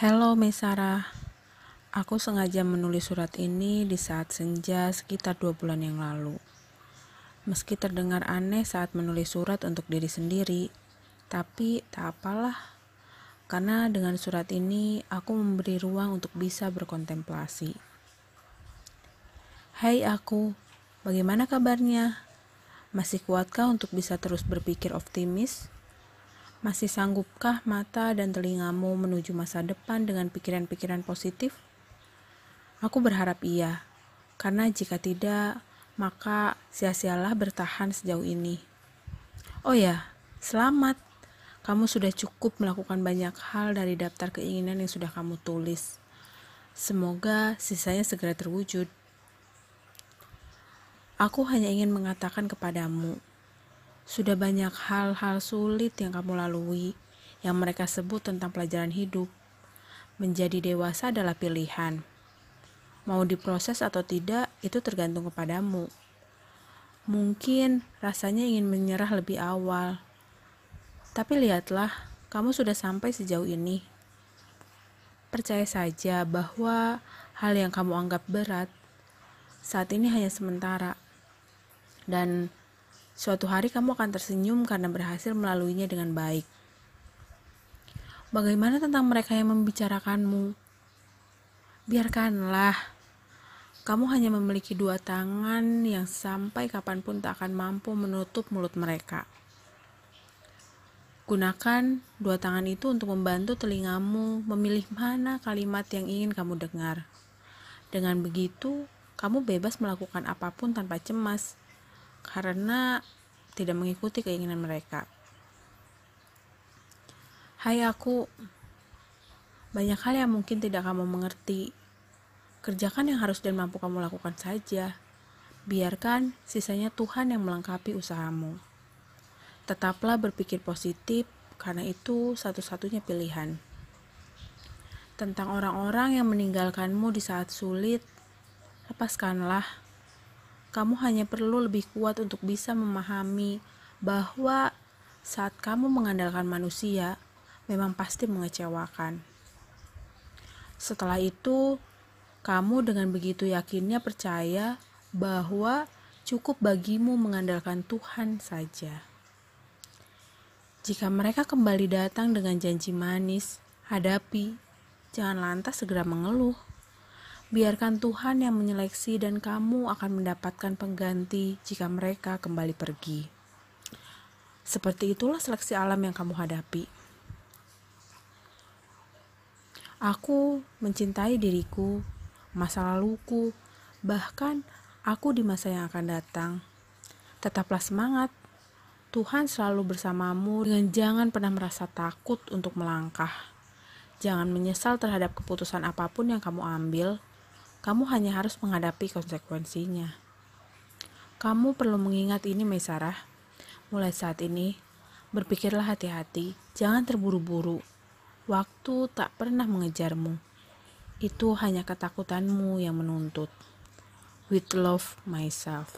Hello Mesara, aku sengaja menulis surat ini di saat senja sekitar dua bulan yang lalu. Meski terdengar aneh saat menulis surat untuk diri sendiri, tapi tak apalah, karena dengan surat ini aku memberi ruang untuk bisa berkontemplasi. Hai aku, bagaimana kabarnya? Masih kuatkah untuk bisa terus berpikir optimis? Masih sanggupkah mata dan telingamu menuju masa depan dengan pikiran-pikiran positif? Aku berharap iya, karena jika tidak, maka sia-sialah bertahan sejauh ini. Oh ya, selamat! Kamu sudah cukup melakukan banyak hal dari daftar keinginan yang sudah kamu tulis. Semoga sisanya segera terwujud. Aku hanya ingin mengatakan kepadamu, sudah banyak hal-hal sulit yang kamu lalui, yang mereka sebut tentang pelajaran hidup. Menjadi dewasa adalah pilihan. Mau diproses atau tidak, itu tergantung kepadamu. Mungkin rasanya ingin menyerah lebih awal, tapi lihatlah, kamu sudah sampai sejauh ini. Percaya saja bahwa hal yang kamu anggap berat saat ini hanya sementara, dan Suatu hari kamu akan tersenyum karena berhasil melaluinya dengan baik. Bagaimana tentang mereka yang membicarakanmu? Biarkanlah. Kamu hanya memiliki dua tangan yang sampai kapan pun tak akan mampu menutup mulut mereka. Gunakan dua tangan itu untuk membantu telingamu memilih mana kalimat yang ingin kamu dengar. Dengan begitu, kamu bebas melakukan apa pun tanpa cemas karena tidak mengikuti keinginan mereka. Hai aku, banyak hal yang mungkin tidak kamu mengerti. Kerjakan yang harus dan mampu kamu lakukan saja. Biarkan sisanya Tuhan yang melengkapi usahamu. Tetaplah berpikir positif, karena itu satu-satunya pilihan. Tentang orang-orang yang meninggalkanmu di saat sulit, lepaskanlah kamu hanya perlu lebih kuat untuk bisa memahami bahwa saat kamu mengandalkan manusia, memang pasti mengecewakan. Setelah itu, kamu dengan begitu yakinnya percaya bahwa cukup bagimu mengandalkan Tuhan saja. Jika mereka kembali datang dengan janji manis, hadapi, jangan lantas segera mengeluh. Biarkan Tuhan yang menyeleksi dan kamu akan mendapatkan pengganti jika mereka kembali pergi. Seperti itulah seleksi alam yang kamu hadapi. Aku mencintai diriku, masa laluku, bahkan aku di masa yang akan datang. Tetaplah semangat. Tuhan selalu bersamamu dengan jangan pernah merasa takut untuk melangkah. Jangan menyesal terhadap keputusan apa pun yang kamu ambil kamu hanya harus menghadapi konsekuensinya. Kamu perlu mengingat ini, Mesarah. Mulai saat ini, berpikirlah hati-hati, jangan terburu-buru. Waktu tak pernah mengejarmu. Itu hanya ketakutanmu yang menuntut. With love myself.